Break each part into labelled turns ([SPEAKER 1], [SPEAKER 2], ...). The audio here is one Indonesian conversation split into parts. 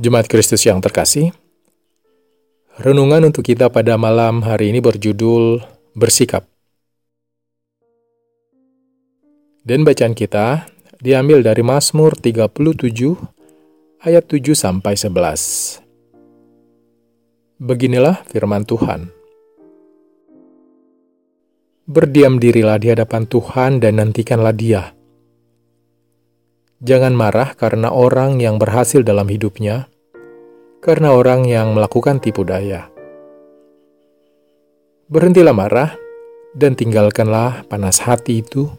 [SPEAKER 1] Jemaat Kristus yang terkasih, renungan untuk kita pada malam hari ini berjudul Bersikap. Dan bacaan kita diambil dari Mazmur 37 ayat 7 sampai 11. Beginilah firman Tuhan. Berdiam dirilah di hadapan Tuhan dan nantikanlah Dia Jangan marah karena orang yang berhasil dalam hidupnya, karena orang yang melakukan tipu daya. Berhentilah marah dan tinggalkanlah panas hati itu.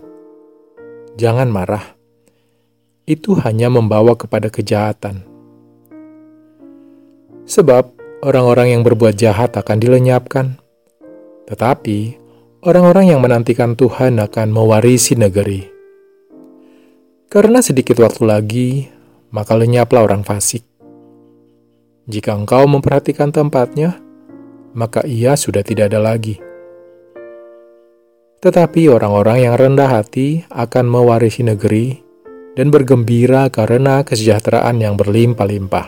[SPEAKER 1] Jangan marah, itu hanya membawa kepada kejahatan. Sebab orang-orang yang berbuat jahat akan dilenyapkan, tetapi orang-orang yang menantikan Tuhan akan mewarisi negeri. Karena sedikit waktu lagi, maka lenyaplah orang fasik. Jika engkau memperhatikan tempatnya, maka ia sudah tidak ada lagi. Tetapi orang-orang yang rendah hati akan mewarisi negeri dan bergembira karena kesejahteraan yang berlimpah-limpah.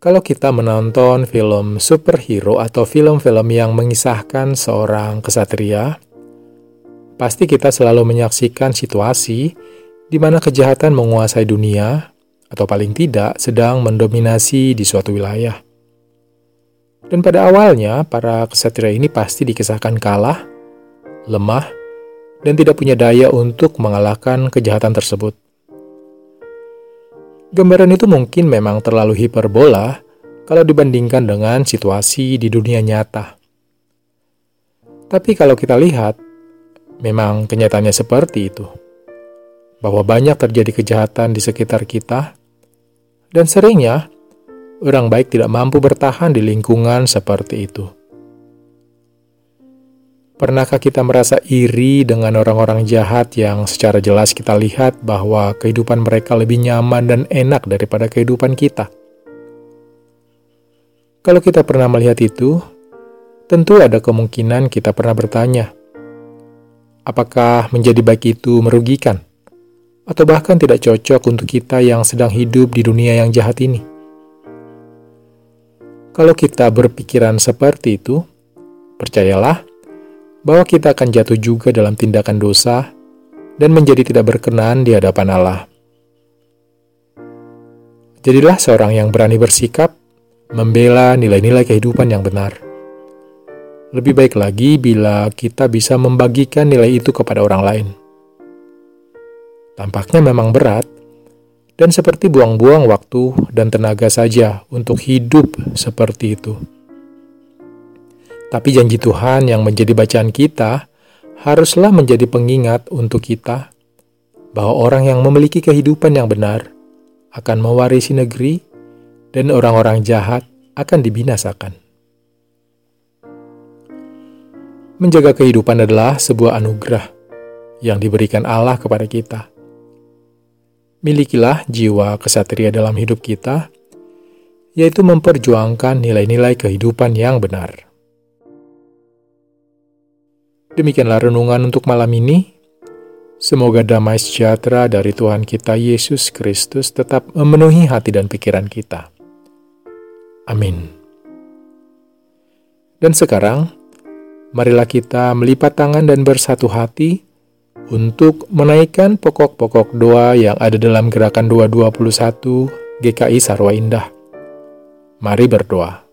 [SPEAKER 1] Kalau kita menonton film superhero atau film-film yang mengisahkan seorang kesatria, pasti kita selalu menyaksikan situasi di mana kejahatan menguasai dunia, atau paling tidak sedang mendominasi di suatu wilayah. Dan pada awalnya, para kesatria ini pasti dikisahkan kalah, lemah, dan tidak punya daya untuk mengalahkan kejahatan tersebut. Gambaran itu mungkin memang terlalu hiperbola kalau dibandingkan dengan situasi di dunia nyata. Tapi kalau kita lihat, Memang kenyataannya seperti itu. Bahwa banyak terjadi kejahatan di sekitar kita, dan seringnya orang baik tidak mampu bertahan di lingkungan seperti itu. Pernahkah kita merasa iri dengan orang-orang jahat yang secara jelas kita lihat bahwa kehidupan mereka lebih nyaman dan enak daripada kehidupan kita? Kalau kita pernah melihat itu, tentu ada kemungkinan kita pernah bertanya, Apakah menjadi baik itu merugikan? Atau bahkan tidak cocok untuk kita yang sedang hidup di dunia yang jahat ini? Kalau kita berpikiran seperti itu, percayalah bahwa kita akan jatuh juga dalam tindakan dosa dan menjadi tidak berkenan di hadapan Allah. Jadilah seorang yang berani bersikap, membela nilai-nilai kehidupan yang benar. Lebih baik lagi bila kita bisa membagikan nilai itu kepada orang lain. Tampaknya memang berat, dan seperti buang-buang waktu dan tenaga saja untuk hidup seperti itu. Tapi janji Tuhan yang menjadi bacaan kita haruslah menjadi pengingat untuk kita bahwa orang yang memiliki kehidupan yang benar akan mewarisi negeri dan orang-orang jahat akan dibinasakan. Menjaga kehidupan adalah sebuah anugerah yang diberikan Allah kepada kita. Milikilah jiwa kesatria dalam hidup kita, yaitu memperjuangkan nilai-nilai kehidupan yang benar. Demikianlah renungan untuk malam ini. Semoga damai sejahtera dari Tuhan kita Yesus Kristus tetap memenuhi hati dan pikiran kita. Amin. Dan sekarang, marilah kita melipat tangan dan bersatu hati untuk menaikkan pokok-pokok doa yang ada dalam gerakan 221 GKI Sarwa Indah. Mari berdoa.